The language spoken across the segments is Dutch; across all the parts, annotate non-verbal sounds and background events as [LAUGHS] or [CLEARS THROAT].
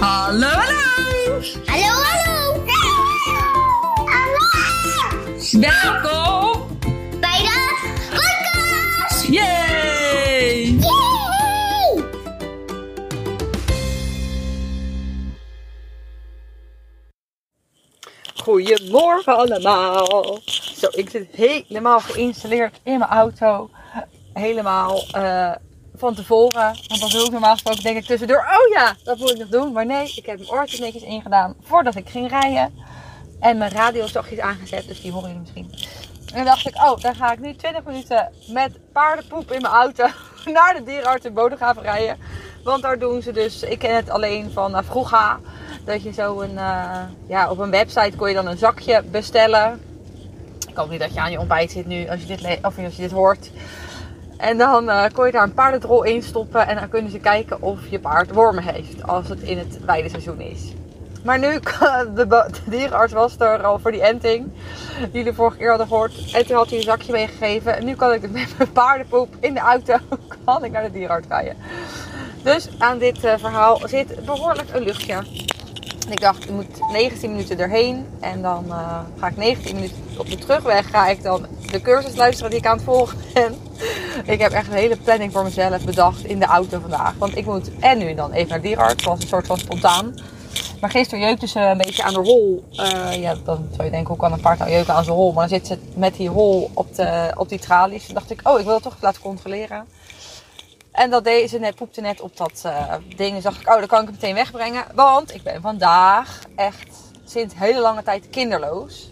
Hallo, hallo! Hallo, hallo! Hallo! Welkom Bij de podcast! Yay! Yay! Goedemorgen allemaal. Zo, ik zit helemaal geïnstalleerd in mijn auto. Helemaal eh, van tevoren. Want dan doe ik normaal gesproken denk ik tussendoor. Oh ja, dat moet ik nog doen. Maar nee, ik heb mijn oortjes netjes ingedaan voordat ik ging rijden. En mijn radio zachtjes aangezet, dus die horen jullie misschien. En dan dacht ik, oh, dan ga ik nu 20 minuten met paardenpoep in mijn auto [LAUGHS] naar de dierenarts in rijden. Want daar doen ze dus, ik ken het alleen van uh, vroeger, dat je zo een, uh, ja, op een website kon je dan een zakje bestellen. Ik hoop niet dat je aan je ontbijt zit nu, als je dit, of als je dit hoort. En dan uh, kon je daar een paardendrol in stoppen en dan kunnen ze kijken of je paard wormen heeft, als het in het weideseizoen is. Maar nu, [LAUGHS] de, de dierenarts was er al voor die enting. Die jullie vorige keer hadden gehoord. En toen had hij een zakje meegegeven. En nu kan ik [LAUGHS] met mijn paardenpoep in de auto [LAUGHS] kan ik naar de dierenarts rijden. Dus aan dit uh, verhaal zit behoorlijk een luchtje. En ik dacht, ik moet 19 minuten erheen. En dan uh, ga ik 19 minuten op de terugweg. Ga ik dan de cursus luisteren die ik aan het volgen ben. [LAUGHS] ik heb echt een hele planning voor mezelf bedacht in de auto vandaag. Want ik moet en nu dan even naar dierenarts. zoals een soort van spontaan. Maar gisteren jeukte ze een beetje aan de hol. Uh, ja, dan zou je denken, hoe kan een paard nou jeuken aan zijn hol? Maar dan zit ze met die hol op, de, op die tralies. Toen dacht ik, oh, ik wil het toch laten controleren. En dat deed ze net, poepte net op dat uh, ding. En dacht ik, oh, dan kan ik het meteen wegbrengen. Want ik ben vandaag echt sinds hele lange tijd kinderloos.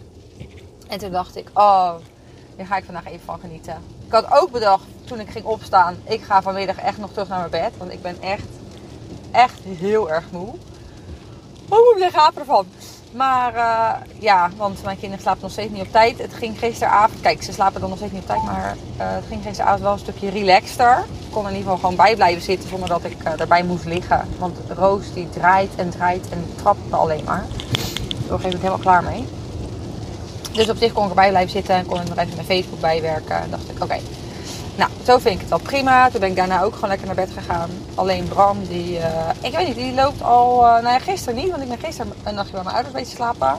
En toen dacht ik, oh, hier ga ik vandaag even van genieten. Ik had ook bedacht, toen ik ging opstaan, ik ga vanmiddag echt nog terug naar mijn bed. Want ik ben echt, echt heel erg moe. Oh, ik gaap ervan. Maar uh, ja, want mijn kinderen slapen nog steeds niet op tijd. Het ging gisteravond, kijk, ze slapen dan nog steeds niet op tijd, maar uh, het ging gisteravond wel een stukje relaxter. Ik kon in ieder geval gewoon bij blijven zitten zonder dat ik uh, erbij moest liggen. Want Roos die draait en draait en trapt me alleen maar. Daar ben ik helemaal klaar mee. Dus op zich kon ik erbij blijven zitten en kon ik nog even mijn Facebook bijwerken. En dacht ik, oké. Nou, zo vind ik het wel prima. Toen ben ik daarna ook gewoon lekker naar bed gegaan. Alleen Bram, die, uh, ik weet niet, die loopt al, uh, nou ja, gisteren niet, want ik ben gisteren een nachtje bij mijn ouders bezig slapen.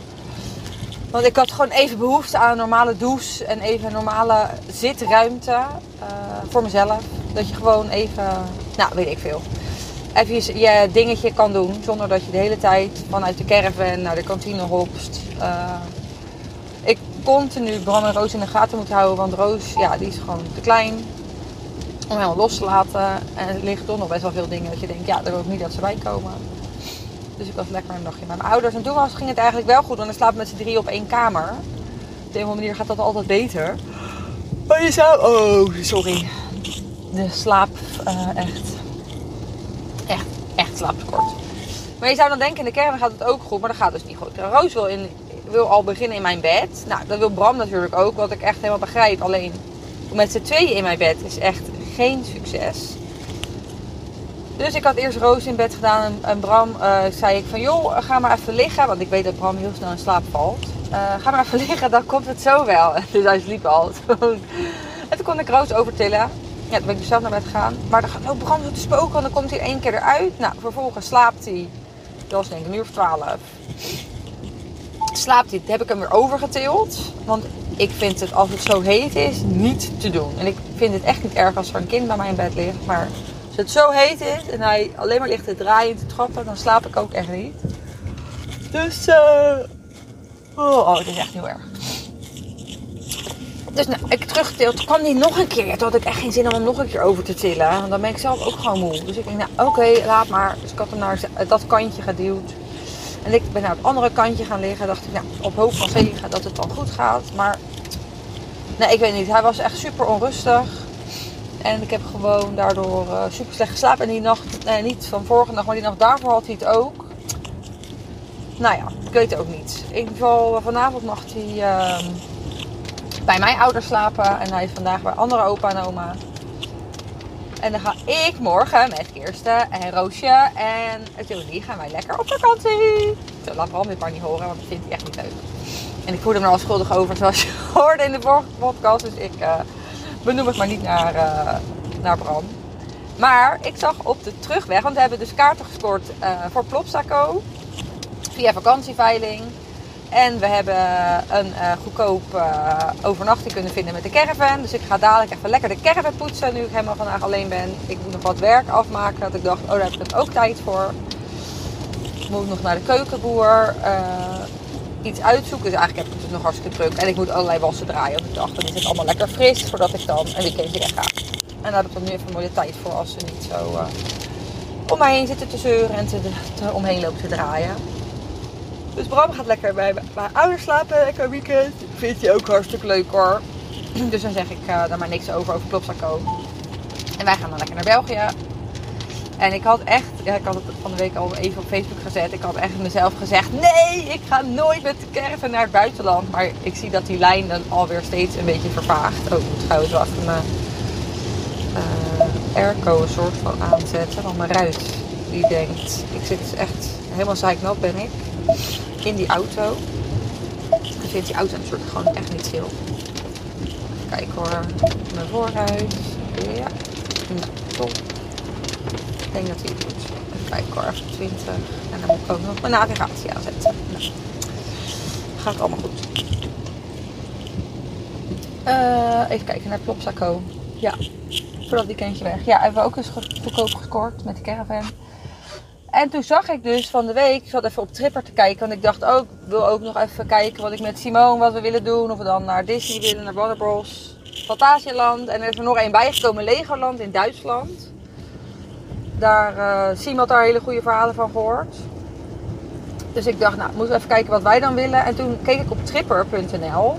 Want ik had gewoon even behoefte aan een normale douche en even een normale zitruimte uh, voor mezelf. Dat je gewoon even, nou weet ik veel, even je, je dingetje kan doen zonder dat je de hele tijd vanuit de caravan naar de kantine hopst. Continu Bram en Roos in de gaten moeten houden. Want Roos, ja, die is gewoon te klein om helemaal los te laten. En er liggen toch nog best wel veel dingen dat je denkt, ja, daar wil ik niet dat ze bij komen. Dus ik was lekker een dagje bij mijn ouders. En toen was, ging het eigenlijk wel goed, want dan slapen met z'n drie op één kamer. Op de een manier gaat dat altijd beter. Maar je zou... Oh, sorry. De slaap, uh, echt... Echt, echt slaaptekort. Maar je zou dan denken, in de caravan gaat het ook goed, maar dat gaat dus niet goed. Roos wil in, wil al beginnen in mijn bed. Nou, dat wil Bram natuurlijk ook, wat ik echt helemaal begrijp. Alleen met z'n tweeën in mijn bed is echt geen succes. Dus ik had eerst Roos in bed gedaan en, Bram uh, zei ik van joh, ga maar even liggen. Want ik weet dat Bram heel snel in slaap valt. Uh, ga maar even [LAUGHS] liggen, dan komt het zo wel. [LAUGHS] Dus hij sliep al. [LAUGHS] en toen kon ik Roos overtillen. Ja, toen ben ik dus zelf naar bed gegaan. Maar dan gaat oh, Bram doet te spoken, want dan komt hij één keer eruit. Nou, vervolgens slaapt hij. Dat was denk ik een uur of twaalf slaapt hij, heb ik hem weer overgetild. Want ik vind het, als het zo heet is, niet te doen. En ik vind het echt niet erg als er een kind bij mij in bed ligt. Maar als het zo heet is en hij alleen maar ligt te draaien te trappen, dan slaap ik ook echt niet. Dus, uh... oh, oh, het is echt heel erg. Dus nou, ik teruggetild. Toen kwam hij nog een keer. Toen had ik echt geen zin om hem nog een keer over te tillen. Want dan ben ik zelf ook gewoon moe. Dus ik denk, nou oké, laat maar. Dus ik had hem naar dat kantje geduwd. En ik ben naar het andere kantje gaan liggen. Dacht ik, nou, op hoop van zegen dat het dan goed gaat. Maar nee, ik weet niet. Hij was echt super onrustig. En ik heb gewoon daardoor uh, super slecht geslapen. En die nacht, nee, niet van vorige nacht, maar die nacht daarvoor had hij het ook. Nou ja, ik weet het ook niet. In ieder geval, vanavond mag hij uh, bij mijn ouders slapen. En hij is vandaag bij andere opa en oma. En dan ga ik morgen met Kirsten en Roosje en Julie gaan wij lekker op vakantie. Zo laat Bram dit maar niet horen, want dat vindt hij echt niet leuk. En ik voelde me er al schuldig over, zoals je [LAUGHS] hoorde in de vorige podcast. Dus ik uh, benoem het maar niet naar, uh, naar Bram. Maar ik zag op de terugweg, want we hebben dus kaarten gescoord eh, voor Plopsaco via vakantieveiling. En we hebben een eh, goedkoop eh, overnachting kunnen vinden met de caravan. Dus ik ga dadelijk even lekker de caravan poetsen nu ik helemaal vandaag alleen ben. Ik moet nog wat werk afmaken. Dat ik dacht, oh daar heb ik ook tijd voor. Ik moet nog naar de keukenboer. eh, iets uitzoeken. Dus eigenlijk heb ik het nog hartstikke druk. En ik moet allerlei wassen draaien op de dag. Dan is het allemaal lekker fris voordat ik dan een weekendje weg ga. En daar heb ik dan nu even een mooie tijd voor als ze niet zo eh, om mij heen zitten te zeuren en te, te omheen lopen te draaien. Dus Bram gaat lekker bij mijn ouders slapen, lekker weekend. Vindt hij ook hartstikke leuk hoor. [CLEARS THROAT] Dus dan zeg ik uh, daar maar niks over, over Plopsaco. En wij gaan dan lekker naar België. En ik had echt, ik had het van de week al even op Facebook gezet. Ik had echt mezelf gezegd: nee, ik ga nooit met de caravan naar het buitenland. Maar ik zie dat die lijn dan alweer steeds een beetje vervaagt. Oh, trouwens wel even mijn uh, airco een soort van aanzetten. Want mijn ruit die denkt: ik zit echt helemaal zeiknat ben ik in die auto. Ik vind die auto natuurlijk gewoon echt niet chill. Kijk hoor, mijn voorruit. Ja, nou, top. Ik denk dat hij het doet. Even kijken hoor, even 20. En dan moet ik ook nog mijn navigatie aanzetten. Nou, gaat allemaal goed. Uh, even kijken naar Plopsaco. Ja, voor dat weekendje weg. Ja, hebben we ook eens goedkoop gescoord met de caravan. En toen zag ik dus van de week, ik zat even op Tripper te kijken. Want ik dacht ook, ik wil ook nog even kijken wat ik met Simone, wat we willen doen. Of we dan naar Disney willen, naar Warner Bros. Fantasialand. En er is er nog één bijgekomen, Legoland in Duitsland. Daar, uh, Simon had daar hele goede verhalen van gehoord. Dus ik dacht, nou, moeten we even kijken wat wij dan willen. En toen keek ik op tripper.nl.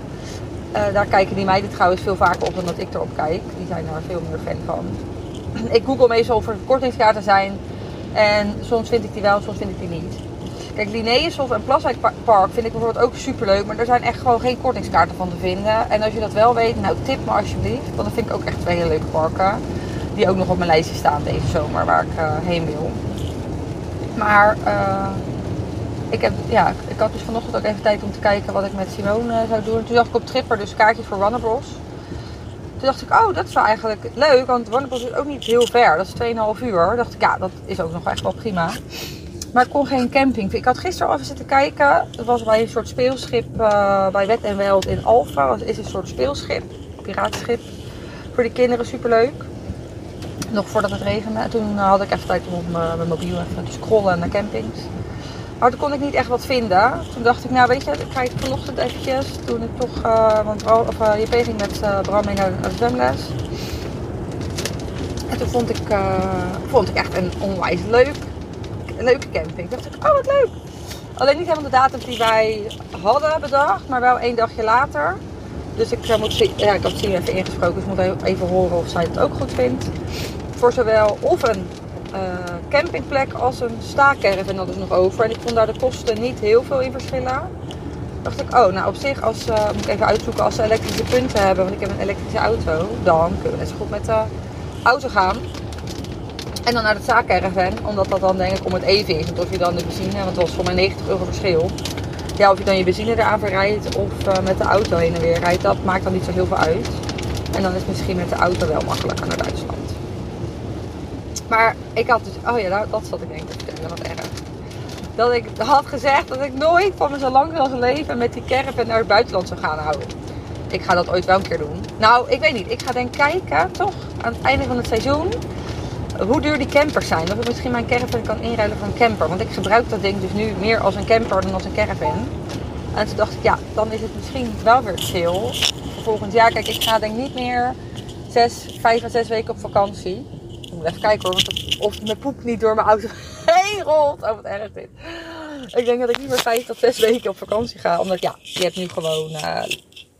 Uh, daar kijken die meiden trouwens veel vaker op dan dat ik erop kijk. Die zijn daar veel meer fan van. ik google meestal of er kortingskaarten zijn. En soms vind ik die wel, soms vind ik die niet. Kijk, Linnaeushof en Plaswijk Park vind ik bijvoorbeeld ook super leuk. Maar er zijn echt gewoon geen kortingskaarten van te vinden. En als je dat wel weet, nou tip me alsjeblieft. Want dat vind ik ook echt twee hele leuke parken. Die ook nog op mijn lijstje staan deze zomer waar ik uh, heen wil. Maar uh, ik, heb, ja, ik had dus vanochtend ook even tijd om te kijken wat ik met Simone uh, zou doen. Toen dacht ik op Tripper dus kaartjes voor Warner Bros. Toen dacht ik, oh, dat is wel eigenlijk leuk. Want Warner Bros is ook niet heel ver. Dat is 2,5 uur. Toen dacht ik, ja, dat is ook nog echt wel prima. Maar ik kon geen camping. Ik had gisteren al even zitten kijken. Het was bij een soort speelschip uh, bij Wet en Weld in Alfa. Dat is een soort speelschip. Piratenschip. Voor die kinderen superleuk. Nog voordat het regende. Toen had ik even tijd om op mijn mobiel even te scrollen naar campings. Maar toen kon ik niet echt wat vinden. Toen dacht ik, nou weet je, ik ga vanochtend eventjes. Toen ik toch, uh, want of, uh, ging met uh, Bram mee naar de zwemles. En toen vond ik, vond ik echt een onwijs leuk, een leuke camping. Toen dacht ik, oh wat leuk. Alleen niet helemaal de datum die wij hadden bedacht, maar wel één dagje later. Dus ik, moet, ja, ik had Sien even ingesproken, dus ik moet even horen of zij het ook goed vindt. Voor zowel of een campingplek als een staakerven dat is nog over. En ik vond daar de kosten niet heel veel in verschillen. dacht ik, oh, nou op zich, als, uh, moet ik even uitzoeken, als ze elektrische punten hebben, want ik heb een elektrische auto, dan kunnen we net zo goed met de auto gaan. En dan naar de staakerven, omdat dat dan denk ik om het even is. Want of je dan de benzine, want het was voor mij 90 euro verschil. Ja, of je dan je benzine eraan verrijdt of uh, met de auto heen en weer rijdt, dat maakt dan niet zo heel veel uit. En dan is het misschien met de auto wel makkelijker naar Duitsland. Maar ik had dus, oh ja, dat, dat zat ik denk ik te vertellen, wat erg. Dat ik had gezegd dat ik nooit van me zo lang leven met die caravan naar het buitenland zou gaan houden. Ik ga dat ooit wel een keer doen. Nou, ik weet niet. Ik ga denk kijken, toch, aan het einde van het seizoen, hoe duur die campers zijn. Dat ik misschien mijn caravan kan inruilen voor een camper. Want ik gebruik dat ding dus nu meer als een camper dan als een caravan. En toen dacht ik, ja, dan is het misschien wel weer chill. Voor volgend jaar, kijk, ik ga denk niet meer zes, vijf à zes weken op vakantie. Moet even kijken hoor, of mijn poep niet door mijn auto [LAUGHS] heen rolt. Oh, wat erg dit. Ik denk dat ik niet meer vijf tot zes weken op vakantie ga. Omdat ja, je hebt nu gewoon... Uh,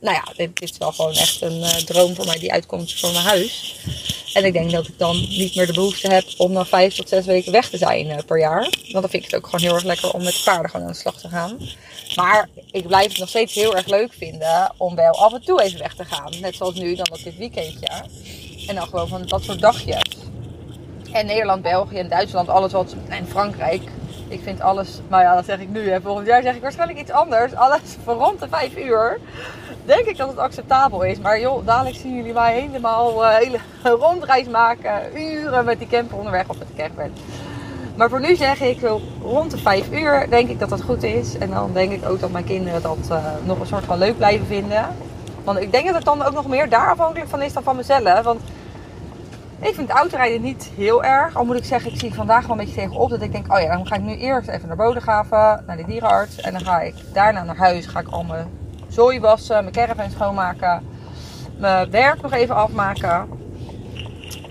nou ja, dit, is wel gewoon echt een uh, droom voor mij die uitkomt voor mijn huis. En ik denk dat ik dan niet meer de behoefte heb om dan vijf tot zes weken weg te zijn uh, per jaar. Want dan vind ik het ook gewoon heel erg lekker om met paarden gewoon aan de slag te gaan. Maar ik blijf het nog steeds heel erg leuk vinden om wel af en toe even weg te gaan. Net zoals nu, dan op dit weekendje. En dan gewoon van dat soort dagjes. En Nederland, België en Duitsland, alles wat. En Frankrijk. Ik vind alles, nou ja, dat zeg ik nu. Hè. Volgend jaar zeg ik waarschijnlijk iets anders. Alles voor rond de 5 uur. Denk ik dat het acceptabel is. Maar joh, dadelijk zien jullie mij helemaal uh, hele [LAUGHS] rondreis maken. Uren met die camper onderweg of met de. Maar voor nu zeg ik wel rond de 5 uur denk ik dat dat goed is. En dan denk ik ook dat mijn kinderen dat uh, nog een soort van leuk blijven vinden. Want ik denk dat het dan ook nog meer daar afhankelijk van is dan van mezelf. Want ik vind autorijden niet heel erg. Al moet ik zeggen, ik zie vandaag wel een beetje tegenop. Dat ik denk, oh ja, dan ga ik nu eerst even naar Bodegraven, naar de dierenarts. En dan ga ik daarna naar huis. Ga ik al mijn zooi wassen, mijn caravan schoonmaken. Mijn werk nog even afmaken.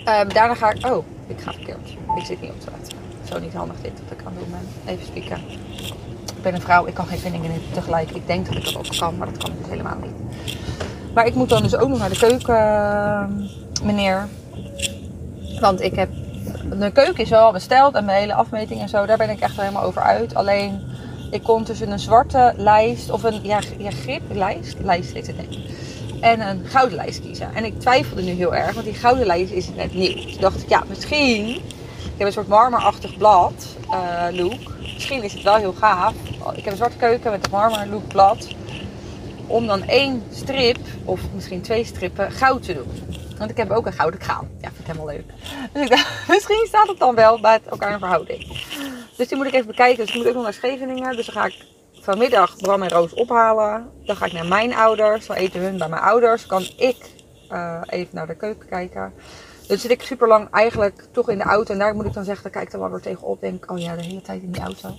Um, daarna ga ik, oh, ik ga verkeerd. Ik zit niet op straat. Zo niet handig dit wat ik kan doen ben. Even spieken. Ik ben een vrouw, ik kan geen vindingen tegelijk. Ik denk dat ik dat ook kan, maar dat kan ik dus helemaal niet. Maar ik moet dan dus ook nog naar de keuken, meneer. Want ik heb. De keuken is wel besteld en mijn hele afmeting en zo, daar ben ik echt helemaal over uit. Alleen ik kon tussen een zwarte lijst of een ja, ja, grip, lijst, heet het denk En een gouden lijst kiezen. En ik twijfelde nu heel erg, want die gouden lijst is net nieuw. Dus dacht ik, ja, misschien. Ik heb een soort marmerachtig blad uh, look. Misschien is het wel heel gaaf. Ik heb een zwarte keuken met een marmer look blad. Om dan één strip, of misschien twee strippen, goud te doen. Want ik heb ook een gouden kraan. Ja, vind ik helemaal leuk. Dus ik dacht, [LAUGHS] misschien staat het dan wel bij elkaar in verhouding. Dus die moet ik even bekijken. Dus ik moet ook nog naar Scheveningen. Dus dan ga ik vanmiddag Bram en Roos ophalen. Dan ga ik naar mijn ouders. Dan eten hun bij mijn ouders. Kan ik uh, even naar de keuken kijken. Dus zit ik super lang eigenlijk toch in de auto. En daar moet ik dan zeggen, dan kijk ik er wel weer tegenop. Denk oh ja, de hele tijd in die auto.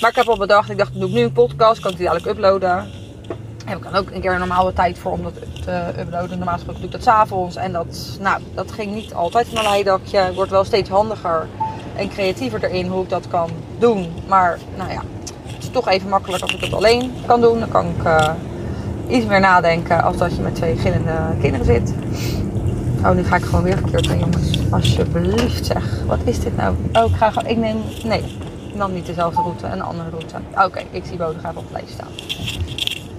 Maar ik heb al bedacht, ik dacht, doe ik nu een podcast. Kan ik die dadelijk uploaden. Heb ik dan ook een keer een normale tijd voor om dat uploaden. Normaal gesproken doe ik dat s'avonds. En dat, nou, dat ging niet altijd van een leidakje. Wordt wel steeds handiger en creatiever erin hoe ik dat kan doen. Maar nou ja, het is toch even makkelijk als ik het alleen kan doen. Dan kan ik uh, iets meer nadenken als dat je met twee gillende kinderen zit. Oh, nu ga ik gewoon weer verkeerd doen, jongens. Alsjeblieft zeg. Wat is dit nou? Oh, ik ga gewoon... Ik neem... Nee, ik nam niet dezelfde route. Een andere route. Oké, ik zie Bodegraven op lijst staan.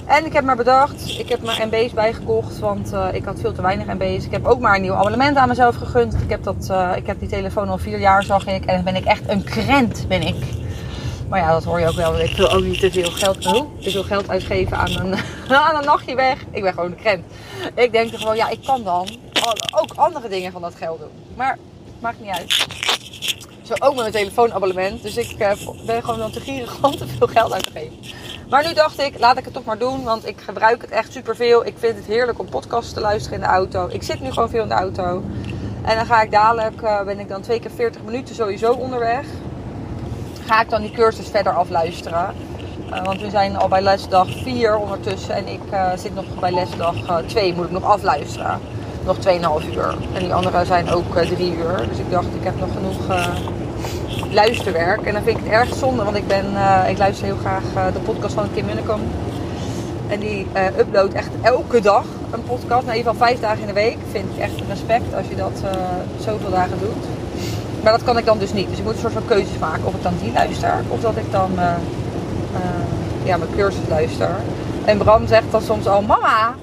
En ik heb maar bedacht, ik heb maar MB's bijgekocht, want uh, ik had veel te weinig MB's. Ik heb ook maar een nieuw abonnement aan mezelf gegund. Ik heb, dat, uh, ik heb die telefoon al vier jaar, zag ik. En dan ben ik echt een krent, ben ik. Maar ja, dat hoor je ook wel. Ik wil ook niet te veel geld, te veel geld uitgeven aan een, [LAUGHS] aan een nachtje weg. Ik ben gewoon een krent. Ik denk er gewoon, ja, ik kan dan ook andere dingen van dat geld doen. Maar maakt niet uit. Zo ook met mijn telefoonabonnement. Dus ik ben gewoon dan te gierig om te veel geld uit te geven. Maar nu dacht ik, laat ik het toch maar doen. Want ik gebruik het echt superveel. Ik vind het heerlijk om podcasts te luisteren in de auto. Ik zit nu gewoon veel in de auto. En dan ga ik dadelijk, uh, ben ik dan twee keer 40 minuten sowieso onderweg. Ga ik dan die cursus verder afluisteren. Uh, want we zijn al bij lesdag 4 ondertussen. En ik uh, zit nog bij lesdag 2, moet ik nog afluisteren. Nog 2,5 uur. En die andere zijn ook 3 uur. Dus ik dacht, ik heb nog genoeg luisterwerk. En dan vind ik het erg zonde, want ik, ben, uh, ik luister heel graag uh, de podcast van Kim Munnekom. En die uh, uploadt echt elke dag een podcast. Nou, in ieder geval vijf dagen in de week. Vind ik echt respect als je dat zoveel dagen doet. Maar dat kan ik dan dus niet. Dus ik moet een soort van keuzes maken. Of ik dan die luister. Of dat ik dan ja, mijn cursus luister. En Bram zegt dan soms al... Mama,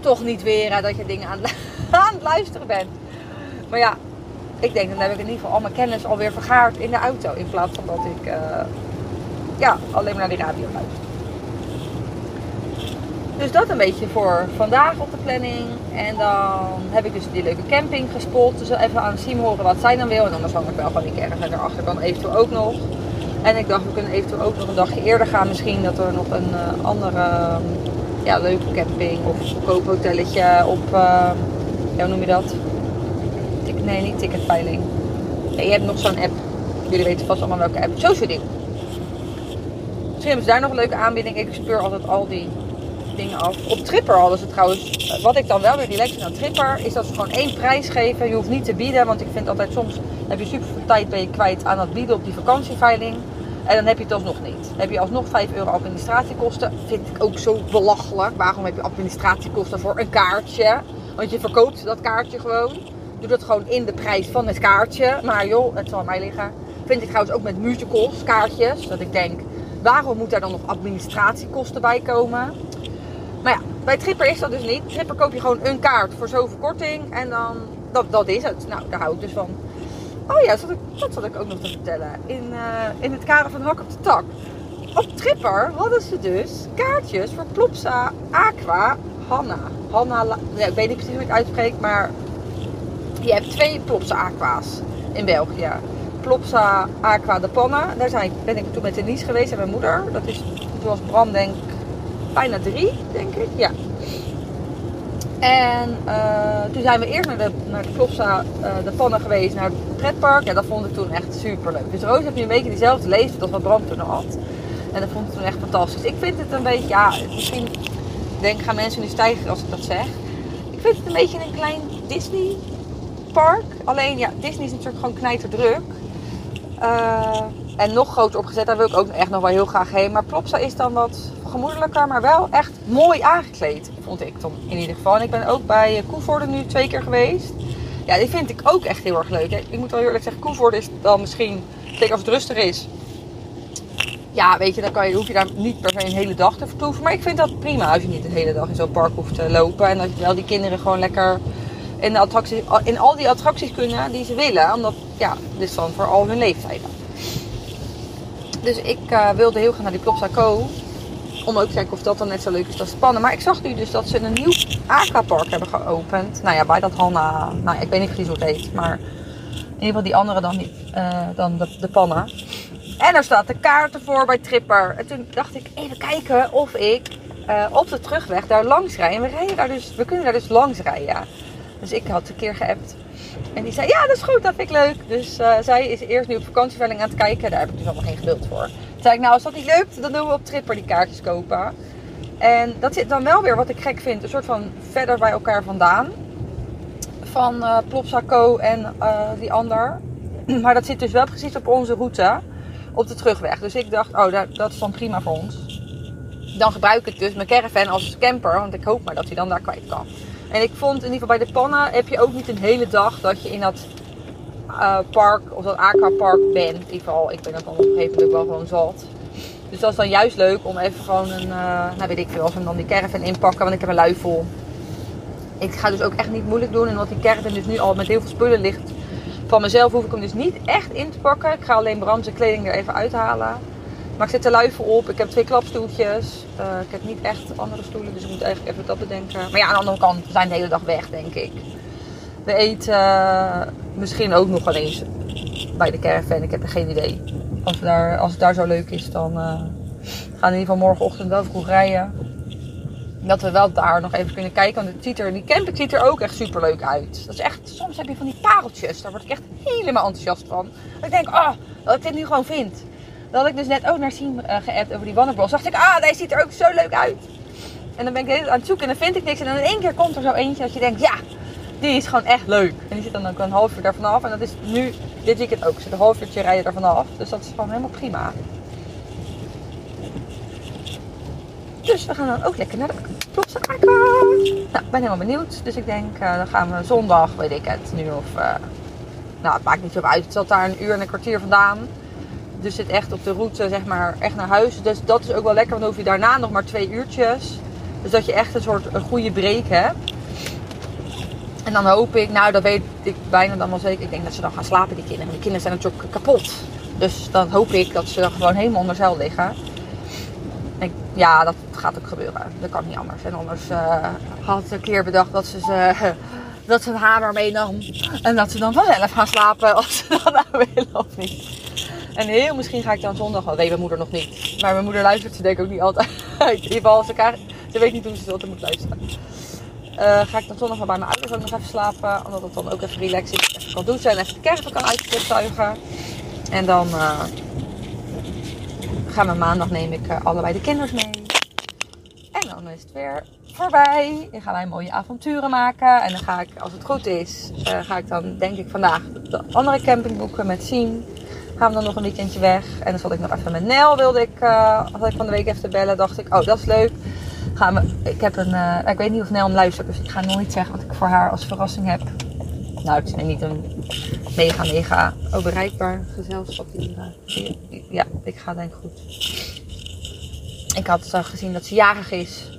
toch niet weer dat je dingen aan, [LAUGHS] aan het luisteren bent. Maar ja, ik denk, dan heb ik in ieder geval al mijn kennis alweer vergaard in de auto. In plaats van dat ik uh, ja, alleen maar naar die radio luister. Dus dat een beetje voor vandaag op de planning. En dan heb ik dus die leuke camping gespot. Dus even aan Sim horen wat zij dan wil. En anders hang ik wel gewoon die caravan en daarachter kan eventueel ook nog. En ik dacht, we kunnen eventueel ook nog een dagje eerder gaan. Misschien dat er nog een uh, andere ja, leuke camping of goedkoop hotelletje op, ja, hoe noem je dat? Nee, niet ticketveiling. Je hebt nog zo'n app. Jullie weten vast allemaal welke app. Social Deal. Misschien hebben ze daar nog een leuke aanbieding. Ik speur altijd al die dingen af. Op Tripper hadden ze trouwens. Wat ik dan wel weer relaxed vind aan Tripper. Is dat ze gewoon één prijs geven. Je hoeft niet te bieden. Want ik vind altijd soms heb je super veel tijd ben je kwijt aan het bieden op die vakantieveiling. En dan heb je het alsnog niet. heb je alsnog 5 euro administratiekosten. Vind ik ook zo belachelijk. Waarom heb je administratiekosten voor een kaartje? Want je verkoopt dat kaartje gewoon. Doe dat gewoon in de prijs van het kaartje. Maar joh, het zal aan mij liggen. Vind ik trouwens ook met musicals, kaartjes. Dat ik denk, waarom moet daar dan nog administratiekosten bij komen? Maar ja, bij Tripper is dat dus niet. Tripper koop je gewoon een kaart voor zoveel korting. En dan, dat, dat is het. Nou, daar hou ik dus van. oh ja, dat zat ik, zat ik ook nog te vertellen. In, eh, in het kader van Hak op de Tak. Op Tripper hadden ze dus kaartjes voor Plopsa Aqua Hanna. Hanna, ja, ik weet niet precies hoe ik het uitspreek, maar je hebt twee Plopsa Aqua's in België. Plopsa Aqua de Panne. Daar zijn, ben ik toen met Denise geweest en mijn moeder. Dat is, toen was Bram denk bijna drie, denk ik. Ja. En eh, toen zijn we eerst naar de, naar Plopsa eh, de Panne geweest, naar het pretpark. Ja, dat vond ik toen echt super leuk. Dus Roos heeft nu een beetje diezelfde leeftijd als wat Bram toen had. En dat vond ik toen echt fantastisch. Ik vind het een beetje, ja, misschien denk gaan mensen nu stijgen als ik dat zeg. Ik vind het een beetje een klein Disney Alleen ja, Disney is natuurlijk gewoon knijterdruk. Eh en nog groter opgezet, daar wil ik ook echt nog wel heel graag heen. Maar Plopsa is dan wat gemoedelijker, maar wel echt mooi aangekleed. Vond ik dan in ieder geval. En ik ben ook bij eh, Koevoorde nu twee keer geweest. Ja, die vind ik ook echt heel erg leuk. Ik moet wel eerlijk zeggen, Koevoorde is dan misschien, zeker als het rustig is. Ja, weet je, dan kan je, hoef je daar niet per se een hele dag te vertoeven. Maar ik vind dat prima als je niet de hele dag in zo'n park hoeft te lopen. En dat je wel die kinderen gewoon lekker in, de attracties, in al die attracties kunnen die ze willen. Omdat, ja, dit is dan voor al hun leeftijden. Dus ik eh, wilde heel graag naar die Plopsa Co. Om ook te kijken of dat dan net zo leuk is als Spannen. Maar ik zag nu dus dat ze een nieuw aquapark hebben geopend. Nou ja, bij dat Hanna. Nou, ik weet niet precies hoe het heet. Maar in ieder geval die andere dan, niet, eh, dan de, de pannen. En er staat de kaarten voor bij Tripper. En toen dacht ik even kijken of ik eh, op de terugweg daar langs rijd. En we, rijden daar dus, we kunnen daar dus langs rijden. Dus ik had een keer geappt. En die zei, ja dat is goed, dat vind ik leuk. Dus eh, zij is eerst nu op vakantieveiling aan het kijken. Daar heb ik dus allemaal geen geduld voor. Toen zei ik, nou als dat niet lukt, dan doen we op Tripper die kaartjes kopen. En dat zit dan wel weer, wat ik gek vind, een soort van verder bij elkaar vandaan. Van eh Plopsa Co en eh, die ander. [CLEARS THROAT] Maar dat zit dus wel precies op onze route. Op de terugweg. Dus ik dacht, oh, dat is dan prima voor ons. Dan gebruik ik dus mijn caravan als camper. Want ik hoop maar dat hij dan daar kwijt kan. En ik vond in ieder geval bij de pannen heb je ook niet een hele dag dat je in dat eh, park of dat aquapark bent. In ieder geval, ik ben dat dan op een gegeven moment ook wel gewoon zat. Dus dat is dan juist leuk om even gewoon een, eh, nou weet ik veel, als dan die caravan inpakken, want ik heb een lui vol. Ik ga dus ook echt niet moeilijk doen. En omdat die caravan dus nu al met heel veel spullen ligt van mezelf, hoef ik hem dus niet echt in te pakken. Ik ga alleen zijn kleding er even uithalen. Maar ik zet de luifel op. Ik heb twee klapstoeltjes. Eh, ik heb niet echt andere stoelen, dus ik moet eigenlijk even dat bedenken. Maar ja, aan de andere kant, we zijn de hele dag weg, denk ik. We eten eh, misschien ook nog wel eens bij de caravan. Ik heb er geen idee. Als, daar, als het daar zo leuk is, dan eh, gaan we in ieder geval morgenochtend wel vroeg rijden. Dat we wel daar nog even kunnen kijken. Want er, die camping ziet er ook echt super leuk uit. Dat is echt, soms heb je van die pareltjes. Daar word ik echt helemaal enthousiast van. Ik denk, oh, dat ik dit nu gewoon vind. Dat had ik dus net ook naar Siem uh, geappt over die Wanderbos. dacht ik, ah, deze ziet er ook zo leuk uit. En dan ben ik aan het zoeken en dan vind ik niks. En dan in één keer komt er zo eentje dat je denkt, ja, die is gewoon echt leuk. En die zit dan ook een half uur daarvan af. En dat is nu, dit weekend ook. Zit een half uurtje rijden daarvan af. Dus dat is gewoon helemaal prima. Dus we gaan dan ook lekker naar de Plopsa Aqua. Nou, ik ben helemaal benieuwd. Dus ik denk, uh, dan gaan we zondag, weet ik het, nu of... Uh, nou, het maakt niet zo uit. Het zat daar een uur en een kwartier vandaan. Dus zit echt op de route, zeg maar, echt naar huis. Dus dat is ook wel lekker, want dan hoef je daarna nog maar twee uurtjes. Dus dat je echt een soort een goede break hebt. En dan hoop ik, nou dat weet ik bijna dan wel zeker. Ik denk dat ze dan gaan slapen, die kinderen. Die kinderen zijn natuurlijk kapot. Dus dan hoop ik dat ze dan gewoon helemaal onder zeil liggen. En ja, dat gaat ook gebeuren. Dat kan niet anders. En anders uh, had ik een keer bedacht dat ze, ze, [LAUGHS] dat ze een hamer meenam. En dat ze dan vanzelf gaan slapen [LAUGHS] als ze dat nou willen of niet. En heel misschien ga ik dan zondag wel. Nee, mijn moeder nog niet. Maar mijn moeder luistert ze denk ik ook niet altijd. In ieder geval, ze, ze weet niet hoe ze altijd moet luisteren. Uh, ga ik dan zondag wel bij mijn ouders ook nog even slapen. Omdat het dan ook even relaxed is. Even kan douchen en even de caravan kan uitstofzuigen. En dan uh, gaan we maandag neem ik uh, allebei de kinders mee. En dan is het weer voorbij. Dan gaan wij mooie avonturen maken. En dan ga ik, als het goed is, ga ik dan denk ik vandaag de andere camping boeken met Sien gaan we dan nog een weekendje weg. En dan zat ik nog even met Nel, wilde ik, uh, had ik van de week even te bellen. Dacht ik, oh dat is leuk. Gaan we, ik heb een, uh, ik weet niet of Nel hem luistert, dus ik ga nooit zeggen wat ik voor haar als verrassing heb. Nou, het is niet een mega, mega oh, bereikbaar gezelschap. Die, ja, ik ga denk ik goed. Ik had uh, gezien dat ze jarig is.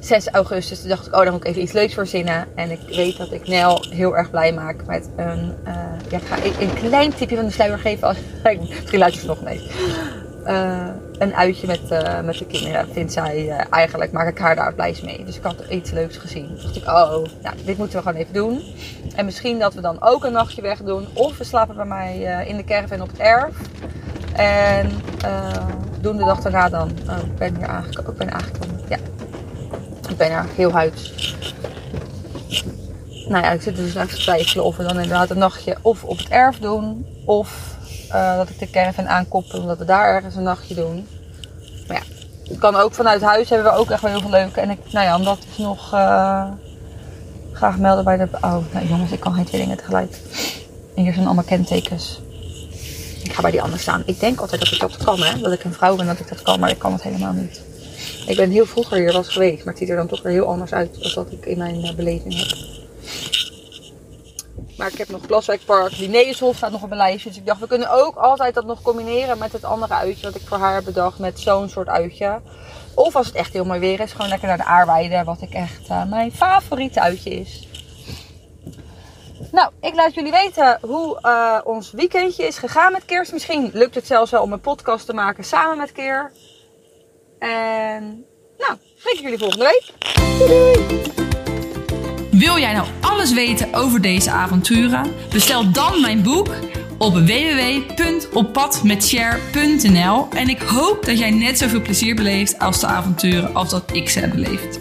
6 augustus toen dacht ik, oh, dan moet ik even iets leuks verzinnen. En ik weet dat ik Nel heel erg blij maak met een... eh, ja, ik ga een, klein tipje van de sluier geven. Als, [LAUGHS] misschien luister je nog mee. Eh, een uitje met, eh, met de kinderen vindt zij eigenlijk, maak ik haar daar blij mee. Dus ik had iets leuks gezien. Toen dacht ik, oh, nou, dit moeten we gewoon even doen. En misschien dat we dan ook een nachtje weg doen. Of we slapen bij mij in de caravan op het erf. En doen de dag daarna dan. Oh, ik ben hier aangekomen. Ik ben aangekomen. Ja. Er heel huid. Nou ja, ik zit dus even te twijfelen of we dan inderdaad een nachtje of op het erf doen. Of eh, dat ik de caravan aankoppel omdat we daar ergens een nachtje doen. Maar ja, het kan ook vanuit huis hebben we ook echt wel heel veel leuke. En ik, nou ja, omdat ik nog eh, graag melden bij de... Oh, nou jongens, ik kan geen twee dingen tegelijk. En hier zijn allemaal kentekens. Ik ga bij die ander staan. Ik denk altijd dat ik dat kan, hè. Dat ik een vrouw ben, dat ik dat kan. Maar ik kan het helemaal niet. Ik ben heel vroeger hier was geweest. Maar het ziet er dan toch weer heel anders uit. Dan dat ik in mijn eh, beleving heb. Maar ik heb nog Glaswijkpark. Linnaeushof staat nog op mijn lijstje. Dus ik dacht, we kunnen ook altijd dat nog combineren met het andere uitje. Dat ik voor haar bedacht met zo'n soort uitje. Of als het echt heel mooi weer is, gewoon lekker naar de Aarweide. Wat ik echt eh, mijn favoriete uitje is. Nou, ik laat jullie weten hoe eh, ons weekendje is gegaan met Keers. Misschien lukt het zelfs wel om een podcast te maken samen met Keer. En nou, spreek ik jullie volgende week. Wil jij nou alles weten over deze avonturen? Bestel dan mijn boek op www.oppadmetshare.nl en ik hoop dat jij net zoveel plezier beleeft als de avonturen als dat ik ze heb beleefd.